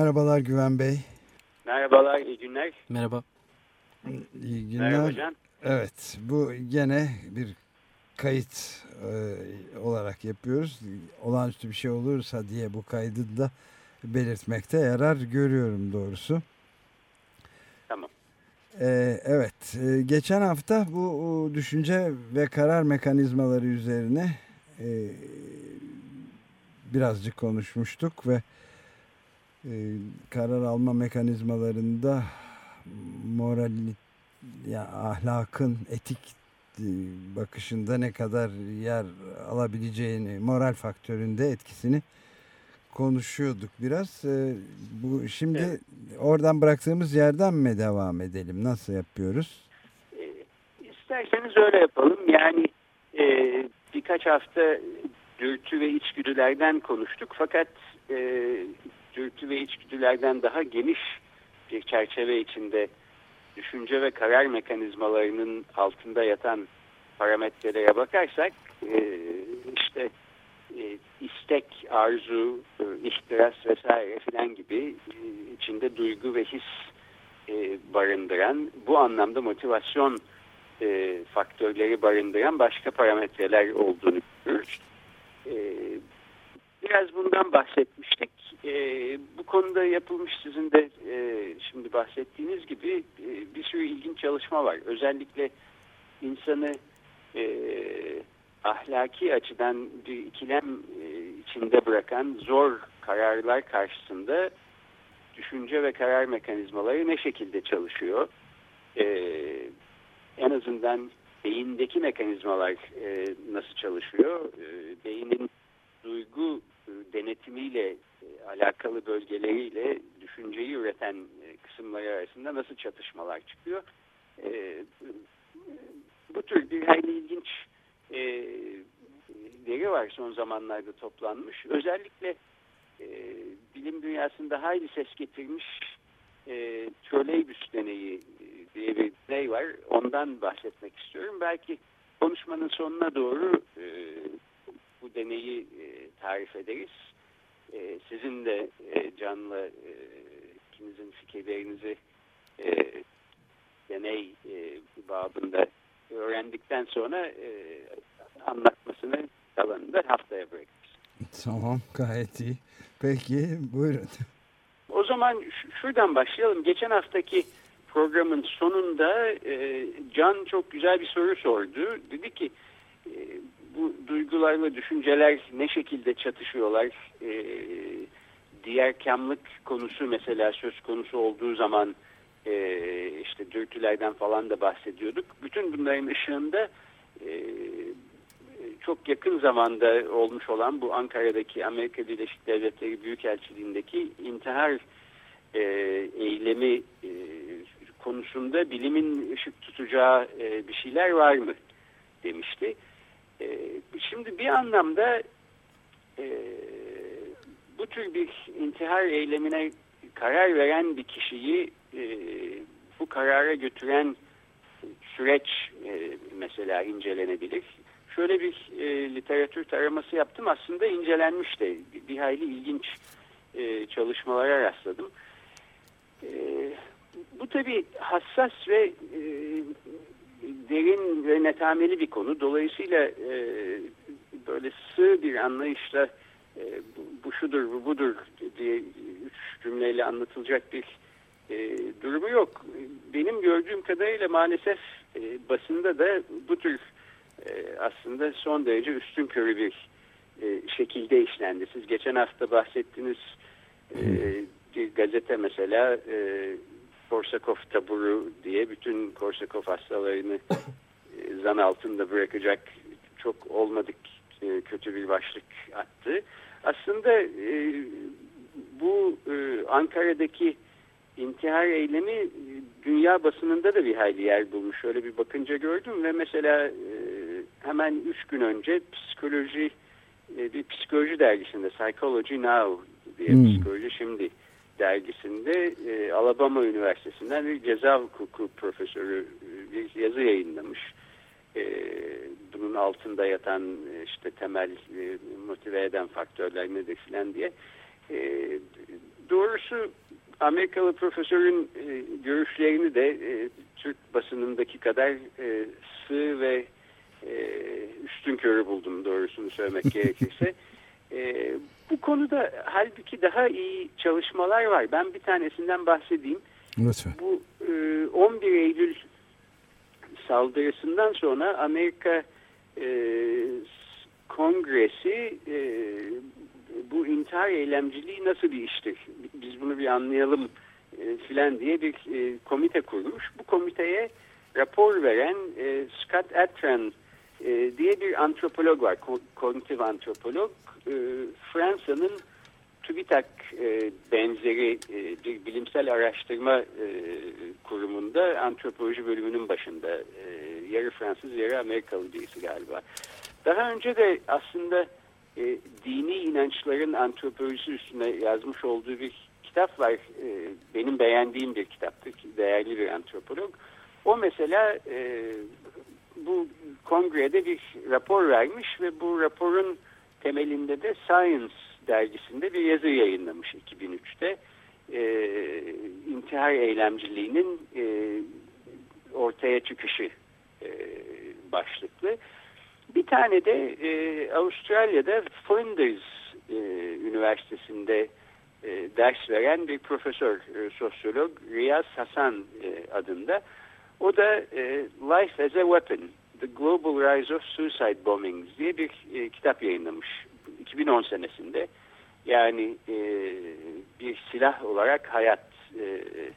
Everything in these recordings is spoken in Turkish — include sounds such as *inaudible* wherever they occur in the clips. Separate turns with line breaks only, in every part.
Merhabalar Güven Bey.
Merhabalar, iyi günler.
Merhaba.
İyi günler.
Merhaba Can.
Evet, bu gene bir kayıt e, olarak yapıyoruz. Olağanüstü bir şey olursa diye bu kaydı da belirtmekte yarar görüyorum doğrusu.
Tamam.
Ee, evet, ee, geçen hafta bu düşünce ve karar mekanizmaları üzerine e, birazcık konuşmuştuk ve e, karar alma mekanizmalarında moral, ya ahlakın etik e, bakışında ne kadar yer alabileceğini, moral faktöründe etkisini konuşuyorduk biraz. Ee, bu şimdi evet. oradan bıraktığımız yerden mi devam edelim? Nasıl yapıyoruz?
E, isterseniz öyle yapalım. Yani e, birkaç hafta dürtü ve içgüdülerden konuştuk. Fakat e, dürtü ve içgüdülerden daha geniş bir çerçeve içinde düşünce ve karar mekanizmalarının altında yatan parametrelere bakarsak e, işte e, istek, arzu, e, ihtiras vesaire filan gibi e, içinde duygu ve his barındıran bu anlamda motivasyon faktörleri barındıran başka parametreler olduğunu görüyoruz. E, biraz bundan bahsetmiştik. E, bu konuda yapılmış sizin de e, şimdi bahsettiğiniz gibi e, bir sürü ilginç çalışma var. Özellikle insanı e, ahlaki açıdan bir ikilem e, içinde bırakan zor kararlar karşısında düşünce ve karar mekanizmaları ne şekilde çalışıyor? Ee, en azından beyindeki mekanizmalar e, nasıl çalışıyor? E, beynin duygu e, denetimiyle e, alakalı bölgeleriyle düşünceyi üreten e, kısımları arasında nasıl çatışmalar çıkıyor? Bu tür bir hayli ilginç veri var son zamanlarda toplanmış. Özellikle bilim dünyasında hayli ses getirmiş e, deneyi diye bir deney var. Ondan bahsetmek istiyorum. Belki konuşmanın sonuna doğru e, bu deneyi tarif ederiz. E, sizin de e, canlı e, ikinizin fikirlerinizi e, deney e, babında öğrendikten sonra e, anlatmasını kalanını haftaya bırakırız.
Tamam gayet iyi. Peki buyurun.
O zaman şuradan başlayalım. Geçen haftaki programın sonunda e, Can çok güzel bir soru sordu. Dedi ki e, bu duygular ve düşünceler ne şekilde çatışıyorlar? E, diğer kamlık konusu mesela söz konusu olduğu zaman e, işte dürtülerden falan da bahsediyorduk. Bütün bunların ışığında e, çok yakın zamanda olmuş olan bu Ankara'daki Amerika Birleşik Devletleri Büyükelçiliğindeki intihar e, eylemi e, konusunda bilimin ışık tutacağı e, bir şeyler var mı demişti. E, şimdi bir anlamda e, bu tür bir intihar eylemine karar veren bir kişiyi e, bu karara götüren süreç e, mesela incelenebilir. Şöyle bir literatür taraması yaptım. Aslında incelenmiş de bir, hayli ilginç çalışmalara rastladım. Bu tabi hassas ve derin ve netameli bir konu. Dolayısıyla e, böyle sığ bir anlayışla e, bu, bu şudur, bu budur diye üç cümleyle anlatılacak bir e, durumu yok. Benim gördüğüm kadarıyla maalesef e, basında da bu tür e, aslında son derece üstün körü bir e, şekilde işlendi. Siz geçen hafta bahsettiniz e, bir gazete mesela e, Korsakov taburu diye bütün Korsakov hastalarını e, zan altında bırakacak çok olmadık e, kötü bir başlık attı. Aslında e, bu Ankara'daki intihar eylemi dünya basınında da bir hayli yer bulmuş. Şöyle bir bakınca gördüm ve mesela hemen üç gün önce psikoloji bir psikoloji dergisinde Psychology Now diye hmm. psikoloji şimdi dergisinde e, Alabama Üniversitesi'nden bir ceza hukuku profesörü e, bir yazı yayınlamış. E, bunun altında yatan e, işte temel e, motive eden faktörler nedir filan diye. E, doğrusu Amerikalı profesörün e, görüşlerini de e, Türk basınındaki kadar e, sığ ve e, üstün körü buldum doğrusunu söylemek *laughs* gerekirse. E, bu konuda halbuki daha iyi çalışmalar var. Ben bir tanesinden bahsedeyim.
Lütfen.
Bu e, 11 Eylül saldırısından sonra Amerika e, Kongresi e, bu intihar eylemciliği nasıl bir iştir? Biz bunu bir anlayalım e, filan diye bir e, komite kurmuş. Bu komiteye rapor veren e, Scott Atran e, diye bir antropolog var. Ko kognitif antropolog. E, Fransa'nın TÜBİTAK e, benzeri e, bir bilimsel araştırma e, kurumunda antropoloji bölümünün başında. E, yarı Fransız yarı Amerikalı birisi galiba. Daha önce de aslında e, dini inançların antropolojisi üstüne yazmış olduğu bir kitap var. E, benim beğendiğim bir kitaptır. Değerli bir antropolog. O mesela e, bu kongrede bir rapor vermiş ve bu raporun temelinde de Science dergisinde bir yazı yayınlamış 2003'te. E, intihar eylemciliğinin e, ortaya çıkışı e, başlıklı. Bir tane de e, Avustralya'da Flinders e, Üniversitesi'nde e, ders veren bir profesör, e, sosyolog Riyaz Hasan e, adında. O da e, Life as a Weapon, The Global Rise of Suicide Bombings diye bir e, kitap yayınlamış 2010 senesinde. Yani e, bir silah olarak hayat, e, e,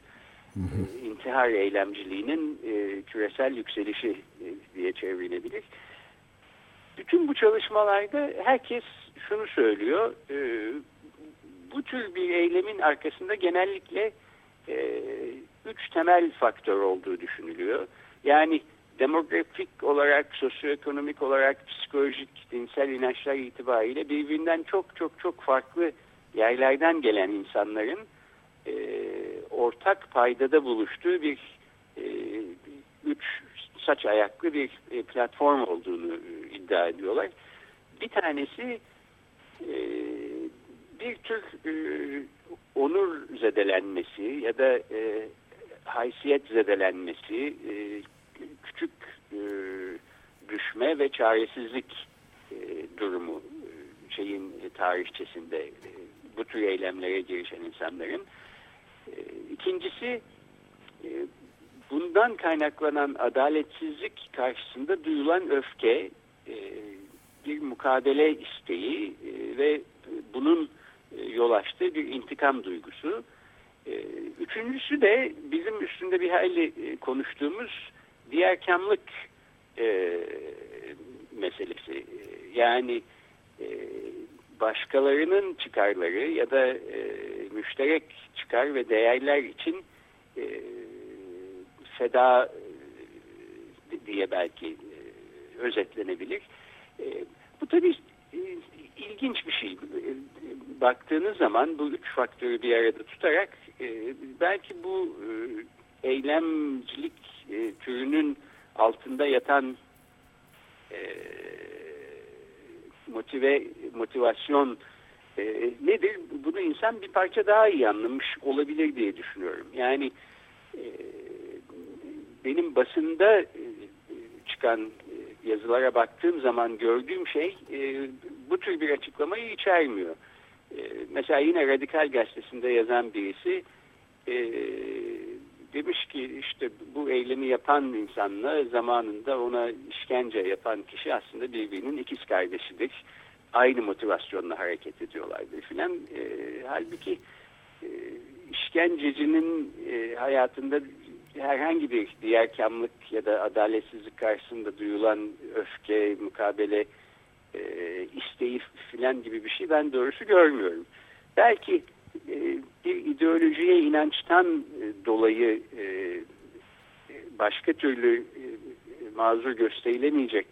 intihar eylemciliğinin e, küresel yükselişi e, diye çevrilebilir. Bütün bu çalışmalarda herkes şunu söylüyor. E, bu tür bir eylemin arkasında genellikle e, üç temel faktör olduğu düşünülüyor. Yani demografik olarak, sosyoekonomik olarak, psikolojik, dinsel inançlar itibariyle birbirinden çok çok çok farklı yerlerden gelen insanların e, ortak paydada buluştuğu bir e, üç saç ayaklı bir e, platform olduğunu e, iddia ediyorlar. Bir tanesi e, bir tür e, onur zedelenmesi ya da e, haysiyet zedelenmesi, e, küçük e, düşme ve çaresizlik e, durumu e, şeyin e, tarihçesinde e, bu tür eylemlere girişen insanların. E, ikincisi e, bundan kaynaklanan adaletsizlik karşısında duyulan öfke, e, bir mukabele isteği e, ve bunun e, yol açtığı bir intikam duygusu. E, üçüncüsü de bizim üstünde bir hayli e, konuştuğumuz diğerkamlık e, meselesi. Yani e, başkalarının çıkarları ya da e, müşterek çıkar ve değerler için e, feda e, diye belki e, özetlenebilir. E, bu tabii e, ilginç bir şey. E, baktığınız zaman bu üç faktörü bir arada tutarak e, belki bu e, eylemcilik e, türünün altında yatan e, motive motivasyon e, nedir? Bunu insan bir parça daha iyi anlamış olabilir diye düşünüyorum. Yani e, benim basında e, çıkan e, yazılara baktığım zaman gördüğüm şey e, bu tür bir açıklamayı içermiyor. E, mesela yine Radikal Gazetesi'nde yazan birisi e, demiş ki işte bu eylemi yapan insanla zamanında ona işkence yapan kişi aslında birbirinin ikiz kardeşidir. Aynı motivasyonla hareket ediyorlardır filan. E, halbuki e, işkencecinin e, hayatında herhangi bir diğer kamlık ya da adaletsizlik karşısında duyulan öfke, mukabele e, isteği filan gibi bir şey ben doğrusu görmüyorum. Belki bir ideolojiye inançtan e, dolayı e, başka türlü e, mazur gösterilemeyecek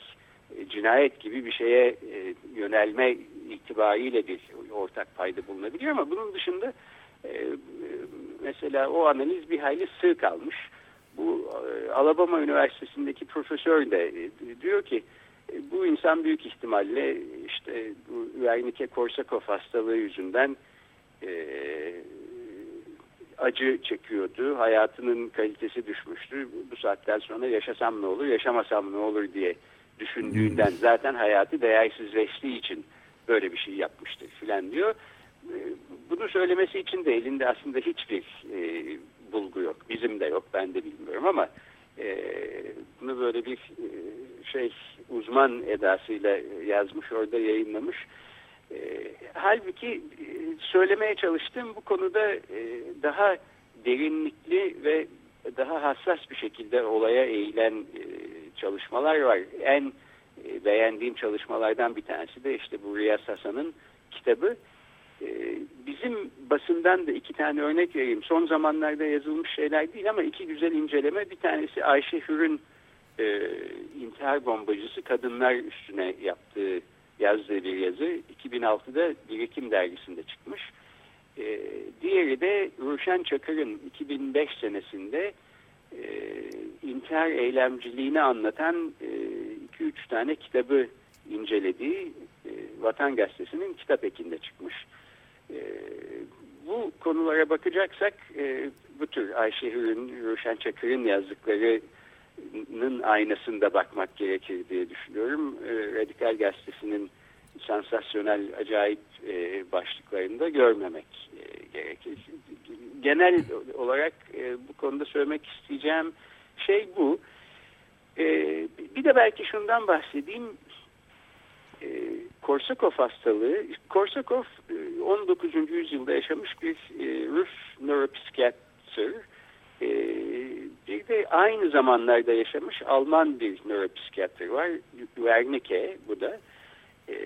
e, cinayet gibi bir şeye e, yönelme itibariyle bir ortak payda bulunabilir ama bunun dışında e, mesela o analiz bir hayli sığ kalmış. Bu e, Alabama Üniversitesi'ndeki profesör de e, diyor ki e, bu insan büyük ihtimalle işte bu Wernicke-Korsakoff hastalığı yüzünden e, acı çekiyordu. Hayatının kalitesi düşmüştü. Bu saatten sonra yaşasam ne olur, yaşamasam ne olur diye düşündüğünden hmm. zaten hayatı değersizleştiği için böyle bir şey yapmıştır filan diyor. E, bunu söylemesi için de elinde aslında hiçbir e, bulgu yok. Bizim de yok. Ben de bilmiyorum ama e, bunu böyle bir e, şey uzman edasıyla yazmış, orada yayınlamış. E, halbuki e, söylemeye çalıştığım bu konuda e, daha derinlikli ve daha hassas bir şekilde olaya eğilen e, çalışmalar var. En e, beğendiğim çalışmalardan bir tanesi de işte bu Riyaz Hasan'ın kitabı. E, bizim basından da iki tane örnek vereyim. Son zamanlarda yazılmış şeyler değil ama iki güzel inceleme. Bir tanesi Ayşe Hür'ün e, intihar bombacısı kadınlar üstüne yaptığı yazdığı bir yazı 2006'da Birikim dergisinde çıkmış. E, diğeri de Ruşen Çakır'ın 2005 senesinde e, intihar eylemciliğini anlatan 2-3 e, tane kitabı incelediği e, Vatan Gazetesi'nin kitap ekinde çıkmış. E, bu konulara bakacaksak e, bu tür Ayşe Hür'ün, Ruşen Çakır'ın yazdıkları aynasında bakmak gerekir diye düşünüyorum. E, Radikal Gazetesi'nin sansasyonel acayip e, başlıklarında görmemek e, gerekir. Genel olarak e, bu konuda söylemek isteyeceğim şey bu. E, bir de belki şundan bahsedeyim. E, Korsakov hastalığı, Korsakov 19. E, yüzyılda yaşamış bir e, Rus nöropsikiyatr. Bir de aynı zamanlarda yaşamış Alman bir nöropsikiyatr var. Wernicke bu da. E,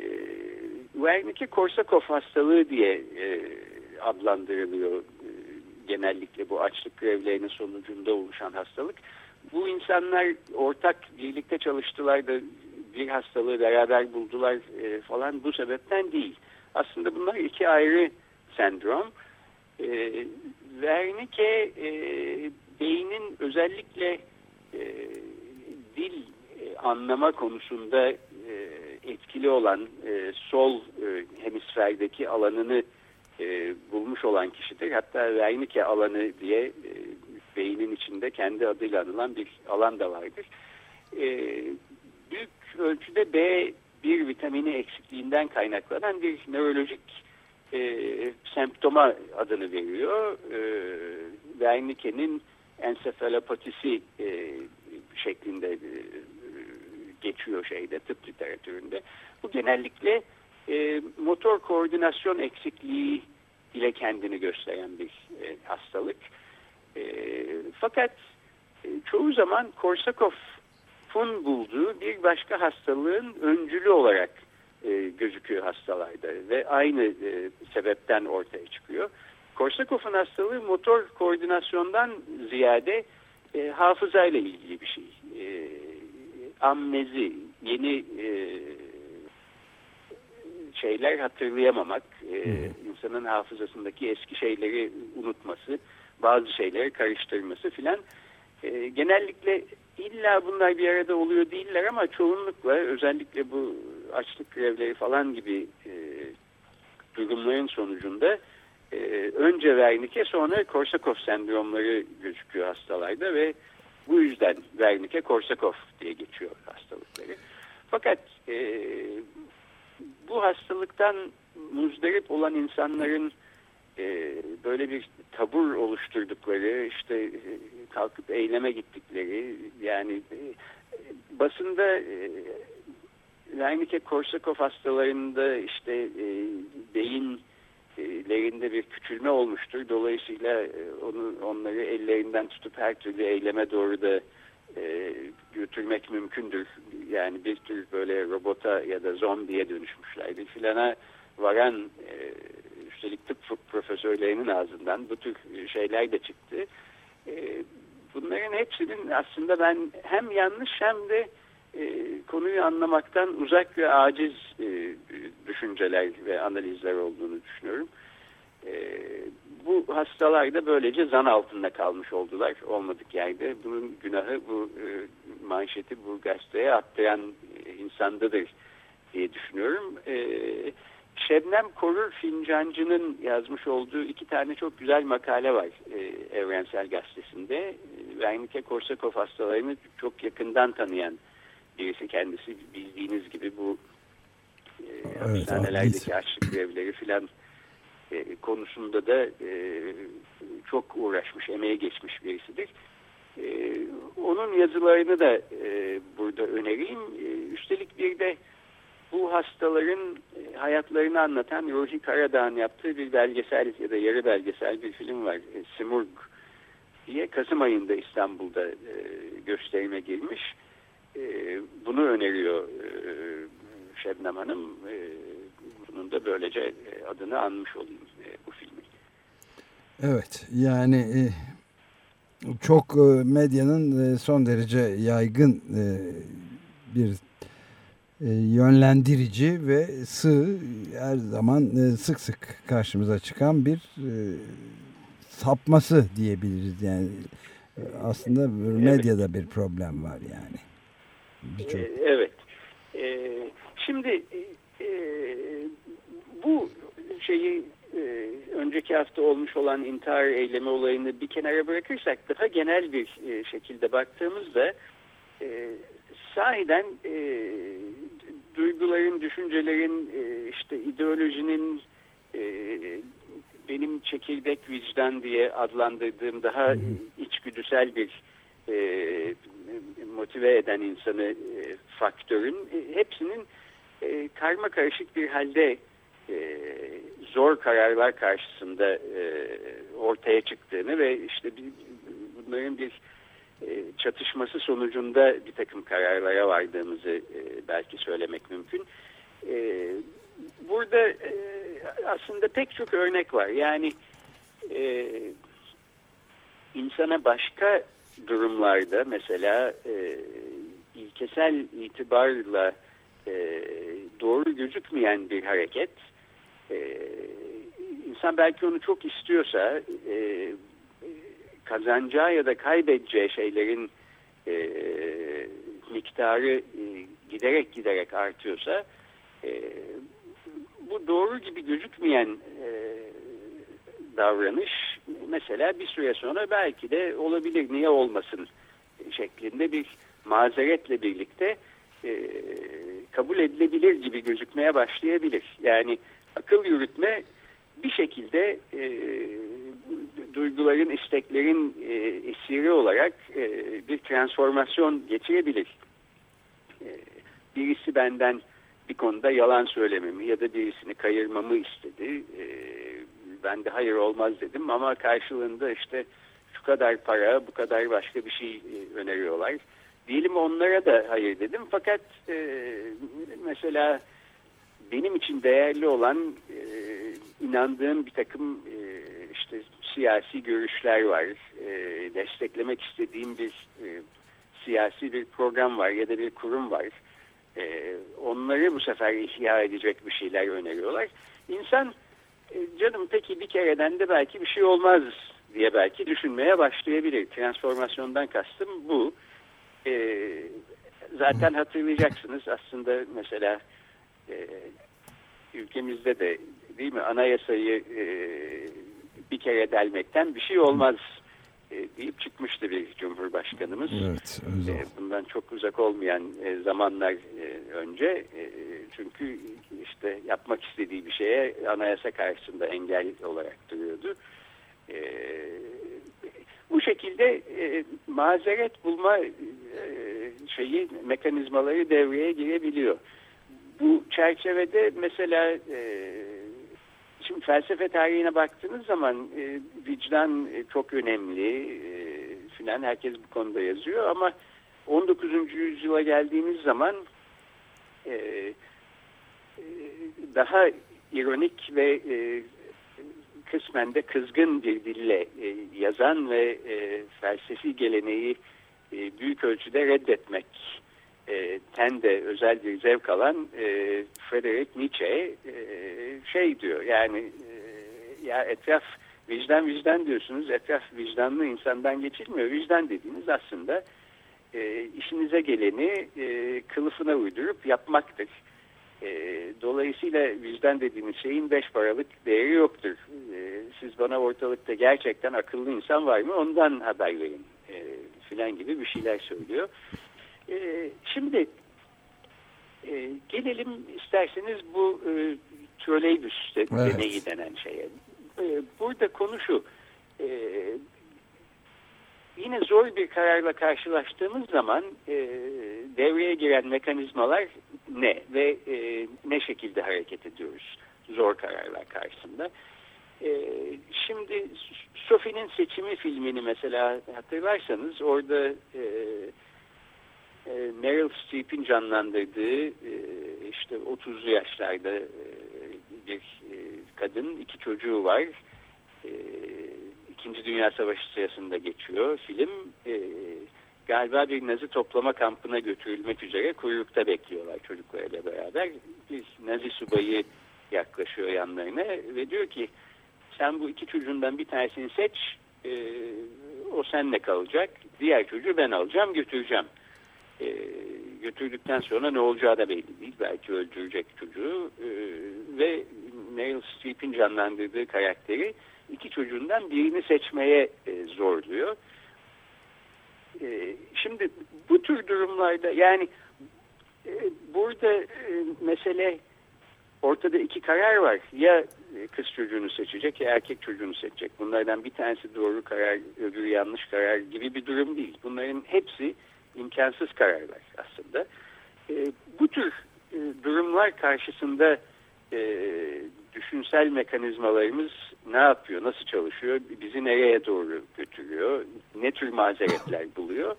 Wernicke Korsakov hastalığı diye e, adlandırılıyor e, genellikle bu açlık grevlerinin sonucunda oluşan hastalık. Bu insanlar ortak birlikte çalıştılar da bir hastalığı beraber buldular e, falan bu sebepten değil. Aslında bunlar iki ayrı sendrom. E, Wernicke e, beynin özellikle e, dil e, anlama konusunda e, etkili olan e, sol e, hemisferdeki alanını e, bulmuş olan kişidir. Hatta Wernicke alanı diye e, beynin içinde kendi adıyla anılan bir alan da vardır. E, büyük ölçüde B1 vitamini eksikliğinden kaynaklanan bir nörolojik e, semptoma adını veriyor. E, Wernicke'nin ensefalopatisi e, şeklinde e, geçiyor şeyde tıp literatüründe. Bu genellikle e, motor koordinasyon eksikliği ile kendini gösteren bir e, hastalık. E, fakat e, çoğu zaman Korsakoff'un bulduğu bir başka hastalığın öncülü olarak e, gözüküyor hastalarda ve aynı e, sebepten ortaya çıkıyor. Korsakoff'un hastalığı motor koordinasyondan ziyade e, hafızayla ilgili bir şey. E, amnezi, yeni e, şeyler hatırlayamamak, e, insanın hafızasındaki eski şeyleri unutması, bazı şeyleri karıştırması filan. E, genellikle illa bunlar bir arada oluyor değiller ama çoğunlukla özellikle bu açlık grevleri falan gibi e, durumların sonucunda e, önce Wernicke sonra Korsakoff sendromları gözüküyor hastalarda ve bu yüzden Wernicke Korsakoff diye geçiyor hastalıkları. Fakat e, bu hastalıktan muzdarip olan insanların e, böyle bir tabur oluşturdukları, işte e, kalkıp eyleme gittikleri, yani e, basında e, Wernicke Korsakov hastalarında işte e, beyinlerinde bir küçülme olmuştur. Dolayısıyla e, onu onları ellerinden tutup her türlü eyleme doğru da e, götürmek mümkündür. Yani bir tür böyle robota ya da zombiye dönüşmüşlerdir filana varan e, üstelik tıp profesörlerinin ağzından bu tür şeyler de çıktı. E, bunların hepsinin aslında ben hem yanlış hem de konuyu anlamaktan uzak ve aciz e, düşünceler ve analizler olduğunu düşünüyorum. E, bu hastalar da böylece zan altında kalmış oldular olmadık yerde. Bunun günahı bu e, manşeti bu gazeteye atlayan e, insandadır diye düşünüyorum. E, Şebnem Korur Fincancı'nın yazmış olduğu iki tane çok güzel makale var e, Evrensel Gazetesi'nde. Wernicke Korsakov hastalarını çok yakından tanıyan birisi kendisi bildiğiniz gibi bu e, evet, hapishanelerdeki açlık grevleri filan e, konusunda da e, çok uğraşmış, emeğe geçmiş birisidir. E, onun yazılarını da e, burada önereyim. E, üstelik bir de bu hastaların e, hayatlarını anlatan Ruhi Karadağ'ın yaptığı bir belgesel ya da yarı belgesel bir film var. E, Simurg diye Kasım ayında İstanbul'da e, gösterime girmiş. E, bunu öneriyor e, Şebnem Hanım. E, bunun da böylece e, adını anmış olayım e, bu filmi.
Evet yani e, çok e, medyanın e, son derece yaygın e, bir e, yönlendirici ve sığ her zaman e, sık sık karşımıza çıkan bir e, sapması diyebiliriz yani aslında medyada bir problem var yani.
Birçok. Evet. Şimdi bu şeyi önceki hafta olmuş olan intihar eylemi olayını bir kenara bırakırsak daha genel bir şekilde baktığımızda sahiden duyguların, düşüncelerin, işte ideolojinin benim çekirdek vicdan diye adlandırdığım daha içgüdüsel bir e, motive eden insanı e, faktörün e, hepsinin e, karma karışık bir halde e, zor kararlar karşısında e, ortaya çıktığını ve işte bir, bunların bir e, çatışması sonucunda bir takım kararlara vardığımızı e, belki söylemek mümkün. E, burada e, aslında pek çok örnek var. Yani e, insana başka durumlarda mesela e, ilkesel itibarla e, doğru gözükmeyen bir hareket e, insan belki onu çok istiyorsa e, kazanacağı ya da kaybedeceği şeylerin e, miktarı e, giderek giderek artıyorsa e, bu doğru gibi gözükmeyen e, davranış mesela bir süre sonra belki de olabilir niye olmasın şeklinde bir mazeretle birlikte e, kabul edilebilir gibi gözükmeye başlayabilir. Yani akıl yürütme bir şekilde e, duyguların, isteklerin e, esiri olarak e, bir transformasyon geçirebilir. E, birisi benden bir konuda yalan söylememi ya da birisini kayırmamı istedi. E, ben de hayır olmaz dedim ama karşılığında işte şu kadar para, bu kadar başka bir şey e, öneriyorlar. Diyelim onlara da hayır dedim fakat e, mesela benim için değerli olan e, inandığım bir takım e, işte siyasi görüşler var. E, desteklemek istediğim bir e, siyasi bir program var ya da bir kurum var. E, onları bu sefer ihya edecek bir şeyler öneriyorlar. İnsan e, canım peki bir kereden de belki bir şey olmaz diye belki düşünmeye başlayabilir. Transformasyondan kastım bu. E, zaten hatırlayacaksınız aslında mesela e, ülkemizde de değil mi anayasayı e, bir kere delmekten bir şey olmaz deyip çıkmıştı bir cumhurbaşkanımız.
Evet,
e, bundan çok uzak olmayan e, zamanlar e, önce e, çünkü işte yapmak istediği bir şeye anayasa karşısında engel olarak duruyordu. E, bu şekilde e, mazeret bulma e, şeyi mekanizmaları devreye girebiliyor. Bu çerçevede mesela e, şimdi felsefe tarihine baktığınız zaman e, vicdan e, çok önemli e, filan herkes bu konuda yazıyor ama 19. yüzyıla geldiğimiz zaman e, e, daha ironik ve e, kısmen de kızgın bir dille e, yazan ve e, felsefi geleneği e, büyük ölçüde reddetmek e, ten de özel bir zevk alan e, Friedrich Nietzsche e, şey diyor yani e, ya etraf vicdan vicdan diyorsunuz etraf vicdanlı insandan geçilmiyor vicdan dediğiniz aslında e, işinize geleni e, kılıfına uydurup yapmaktır. E, dolayısıyla vicdan dediğiniz şeyin beş paralık değeri yoktur. E, siz bana ortalıkta gerçekten akıllı insan var mı ondan haber verin e, filan gibi bir şeyler söylüyor. E, şimdi e, gelelim isterseniz bu e, troleybüs evet. deneyi denen şeye. E, burada konu şu. E, yine zor bir kararla karşılaştığımız zaman e, devreye giren mekanizmalar ne ve e, ne şekilde hareket ediyoruz zor kararlar karşısında. E, şimdi Sophie'nin seçimi filmini mesela hatırlarsanız orada e, e, Meryl Streep'in canlandırdığı e, işte 30'lu yaşlarda e, bir e, kadın iki çocuğu var. E, İkinci Dünya Savaşı sırasında geçiyor film. E, galiba bir Nazi toplama kampına götürülmek üzere kuyrukta bekliyorlar çocuklarıyla beraber. Bir Nazi subayı yaklaşıyor yanlarına ve diyor ki sen bu iki çocuğundan bir tanesini seç o senle kalacak. Diğer çocuğu ben alacağım götüreceğim. E, götürdükten sonra ne olacağı da belli değil. Belki öldürecek çocuğu e, ve Meryl Streep'in canlandırdığı karakteri iki çocuğundan birini seçmeye e, zorluyor. E, şimdi bu tür durumlarda yani e, burada e, mesele ortada iki karar var. Ya kız çocuğunu seçecek ya erkek çocuğunu seçecek. Bunlardan bir tanesi doğru karar, öbürü yanlış karar gibi bir durum değil. Bunların hepsi imkansız kararlar aslında. E, bu tür e, durumlar karşısında e, düşünsel mekanizmalarımız ne yapıyor, nasıl çalışıyor, bizi nereye doğru götürüyor, ne tür mazeretler buluyor.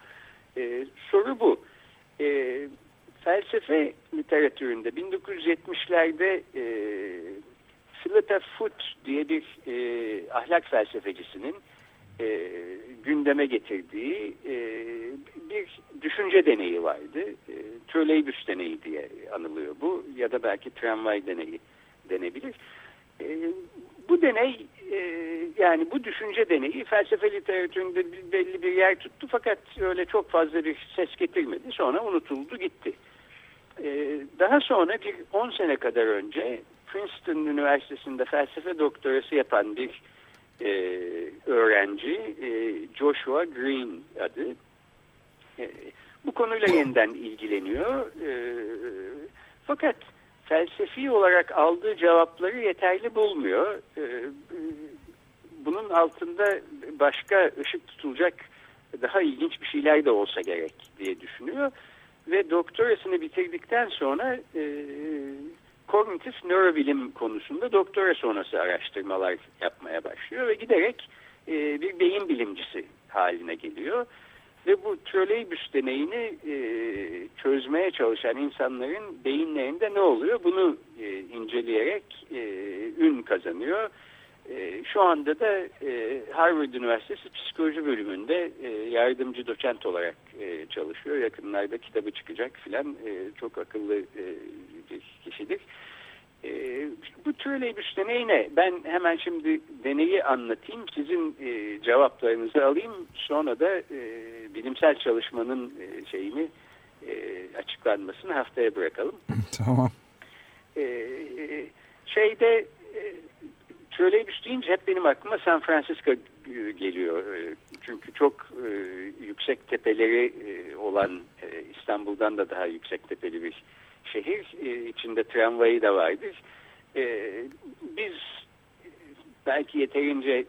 E, soru bu. E, felsefe literatüründe 1970'lerde e, Slita Foot diye bir e, ahlak felsefecisinin e, gündeme getirdiği e, bir düşünce deneyi vardı. E, Trolleybüs deneyi diye anılıyor bu ya da belki tramvay deneyi denebilir. E, bu deney e, yani bu düşünce deneyi felsefe literatüründe belli bir yer tuttu fakat öyle çok fazla bir ses getirmedi. Sonra unutuldu gitti. E, daha sonra bir 10 sene kadar önce Princeton Üniversitesi'nde felsefe doktorası yapan bir e, öğrenci e, Joshua Green adı. E, bu konuyla yeniden ilgileniyor. E, fakat felsefi olarak aldığı cevapları yeterli bulmuyor. E, bunun altında başka ışık tutulacak daha ilginç bir şeyler de olsa gerek diye düşünüyor. Ve doktorasını bitirdikten sonra e, kognitif nörobilim konusunda doktora sonrası araştırmalar yapmaya başlıyor ve giderek e, bir beyin bilimcisi haline geliyor. Ve bu troleybüs deneyini e, çözmeye çalışan insanların beyinlerinde ne oluyor bunu e, inceleyerek e, ün kazanıyor. E, şu anda da e, Harvard Üniversitesi Psikoloji bölümünde e, yardımcı doçent olarak e, çalışıyor. Yakınlarda kitabı çıkacak filan e, çok akıllı e, bir kişidir. E, bu troleybüs deneyi ne? Ben hemen şimdi deneyi anlatayım. Sizin e, cevaplarınızı alayım. Sonra da e, bilimsel çalışmanın e, şeyini e, açıklanmasını haftaya bırakalım. *laughs*
tamam.
E, şeyde e, troleybüs deyince hep benim aklıma San Francisco geliyor. E, çünkü çok e, yüksek tepeleri e, olan e, İstanbul'dan da daha yüksek tepeli bir şehir. E, içinde tramvayı da vardır. E, biz belki yeterince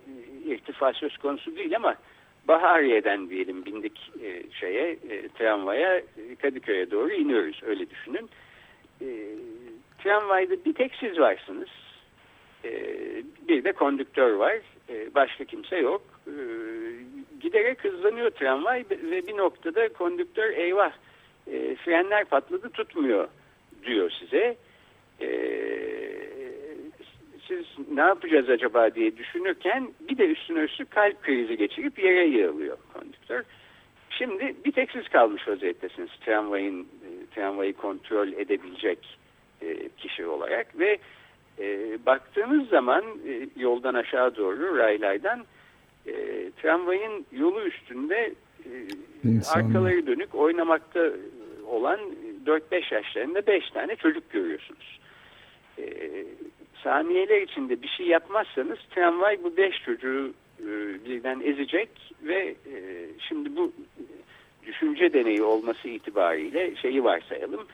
irtifa söz konusu değil ama Bahariye'den diyelim bindik e, şeye e, tramvaya Kadıköy'e doğru iniyoruz öyle düşünün. E, tramvayda bir tek siz varsınız. E, bir de kondüktör var. E, başka kimse yok. E, giderek hızlanıyor tramvay ve bir noktada kondüktör eyvah e, frenler patladı tutmuyor diyor size. Siz ne yapacağız acaba diye düşünürken bir de üstüne üstlük kalp krizi geçirip yere yığılıyor kondüktör. Şimdi bir tek siz kalmış vaziyettesiniz tramvayın e, tramvayı kontrol edebilecek e, kişi olarak ve e, baktığınız zaman e, yoldan aşağı doğru raylardan e, tramvayın yolu üstünde e, arkaları dönük oynamakta olan 4-5 yaşlarında 5 tane çocuk görüyorsunuz. E, saniyeler içinde bir şey yapmazsanız tramvay bu 5 çocuğu e, birden ezecek ve e, şimdi bu düşünce deneyi olması itibariyle şeyi varsayalım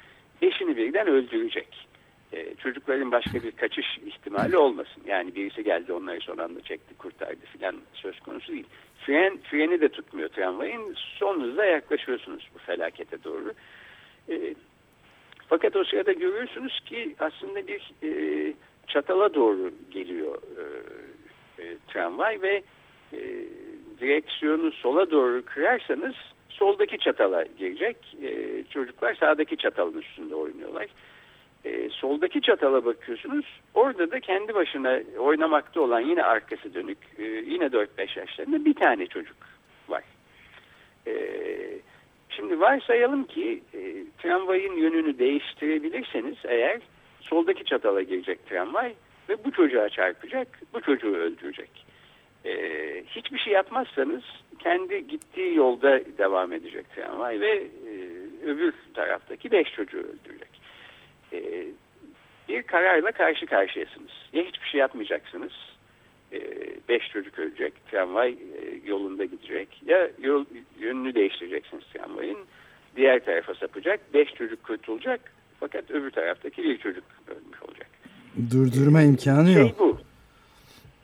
beşini birden öldürecek. E, çocukların başka bir kaçış ihtimali olmasın. Yani birisi geldi onları son anda çekti kurtardı filan söz konusu değil. Fren, freni de tutmuyor tramvayın. Son hızla yaklaşıyorsunuz bu felakete doğru. E, fakat o sırada görüyorsunuz ki aslında bir e, çatala doğru geliyor e, e, tramvay ve e, direksiyonu sola doğru kırarsanız soldaki çatala girecek. E, çocuklar sağdaki çatalın üstünde oynuyorlar. E, soldaki çatala bakıyorsunuz. Orada da kendi başına oynamakta olan yine arkası dönük e, yine 4-5 yaşlarında bir tane çocuk var. E, şimdi varsayalım ki e, tramvayın yönünü değiştirebilirseniz eğer soldaki çatala girecek tramvay ve bu çocuğa çarpacak, bu çocuğu öldürecek. Ee, hiçbir şey yapmazsanız kendi gittiği yolda devam edecek tramvay ve e, öbür taraftaki beş çocuğu öldürecek. Ee, bir kararla karşı karşıyasınız. Ya hiçbir şey yapmayacaksınız, e, beş çocuk ölecek, tramvay e, yolunda gidecek. Ya yol, yönünü değiştireceksiniz tramvayın, diğer tarafa sapacak, beş çocuk kurtulacak fakat öbür taraftaki bir çocuk ölmüş olacak.
Durdurma ee, imkanı
şey
yok.
bu.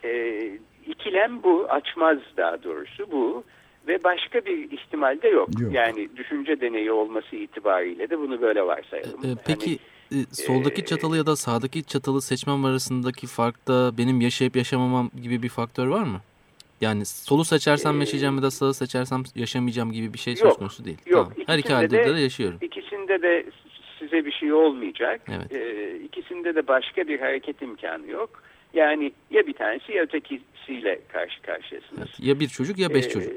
Ee, ikilem bu, açmaz daha doğrusu bu ve başka bir ihtimal de yok. yok. Yani düşünce deneyi olması itibariyle de bunu böyle varsayalım.
Ee, peki hani, soldaki e, çatalı ya da sağdaki çatalı seçmem arasındaki farkta benim yaşayıp yaşamamam gibi bir faktör var mı? Yani solu seçersem ee, yaşayacağım ya da sağı seçersem yaşamayacağım gibi bir şey söz konusu değil.
Yok.
Tamam. Her iki halde de, de yaşıyorum.
İkisinde de size bir şey olmayacak.
Evet.
Ee, ikisinde de başka bir hareket imkanı yok. Yani ya bir tanesi ya ötekisiyle karşı karşıyasınız. Evet.
Ya bir çocuk ya beş ee, çocuk.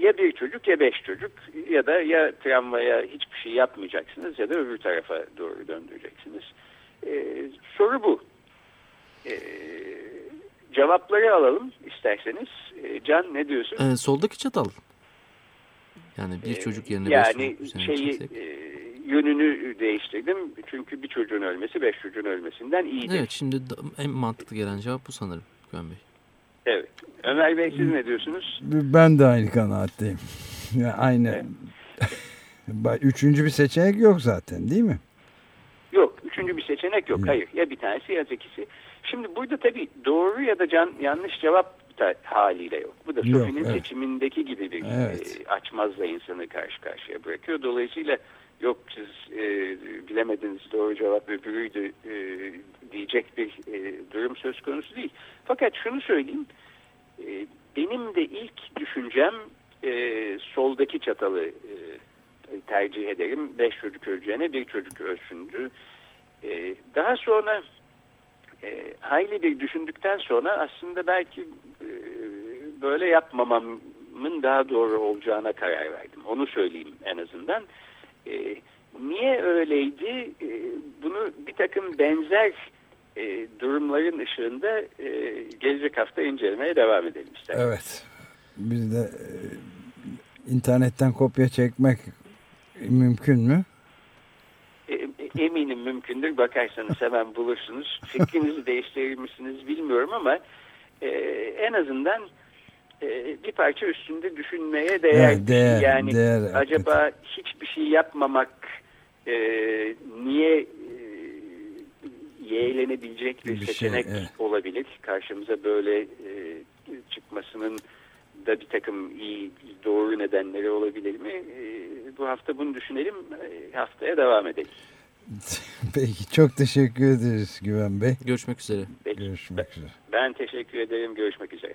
Ya bir çocuk ya beş çocuk ya da ya tramvaya hiçbir şey yapmayacaksınız ya da öbür tarafa doğru döndüreceksiniz. Ee, soru bu. Ee, cevapları alalım isterseniz. Ee, Can ne diyorsun?
Ee, soldaki çatal. Yani bir ee, çocuk yerine
yani
beş çocuk.
Şeyi, e, yönünü değiştirdim. Çünkü bir çocuğun ölmesi beş çocuğun ölmesinden iyidir.
Evet şimdi en mantıklı gelen cevap bu sanırım Güven Bey.
Evet. Ömer Bey siz ne diyorsunuz?
Ben de aynı kanaatteyim. *laughs* Yani aynı. Evet. *laughs* Üçüncü bir seçenek yok zaten değil mi?
Yok. Üçüncü bir seçenek yok. Hayır. Ya bir tanesi ya ikisi. Şimdi burada tabii doğru ya da can, yanlış cevap da haliyle yok. Bu da Sofi'nin evet. seçimindeki gibi bir evet. e, açmazla insanı karşı karşıya bırakıyor. Dolayısıyla yok siz e, bilemediniz doğru cevap öbürüydü e, diyecek bir e, durum söz konusu değil. Fakat şunu söyleyeyim e, benim de ilk düşüncem e, soldaki çatalı e, tercih ederim. Beş çocuk öleceğine bir çocuk ölsündü. E, daha sonra e, hayli bir düşündükten sonra aslında belki e, böyle yapmamamın daha doğru olacağına karar verdim. Onu söyleyeyim en azından. E, niye öyleydi? E, bunu bir takım benzer e, durumların ışığında e, gelecek hafta incelemeye devam edelim isterim.
Evet. Biz de e, internetten kopya çekmek mümkün mü?
E, eminim mümkündür. Bakarsanız hemen bulursunuz. Fikrinizi değiştirir misiniz bilmiyorum ama e, en azından e, bir parça üstünde düşünmeye değer. Evet, değer yani değer, acaba hakikaten. hiçbir şey yapmamak e, niye e, yeğlenebilecek bir, bir şey, seçenek şey, evet. olabilir? Karşımıza böyle e, çıkmasının da bir takım iyi doğru nedenleri olabilir mi? E, bu hafta bunu düşünelim. E, haftaya devam edelim. *laughs*
Peki çok teşekkür ederiz Güven Bey.
Görüşmek üzere.
Peki.
Görüşmek üzere.
Ben teşekkür ederim. Görüşmek üzere.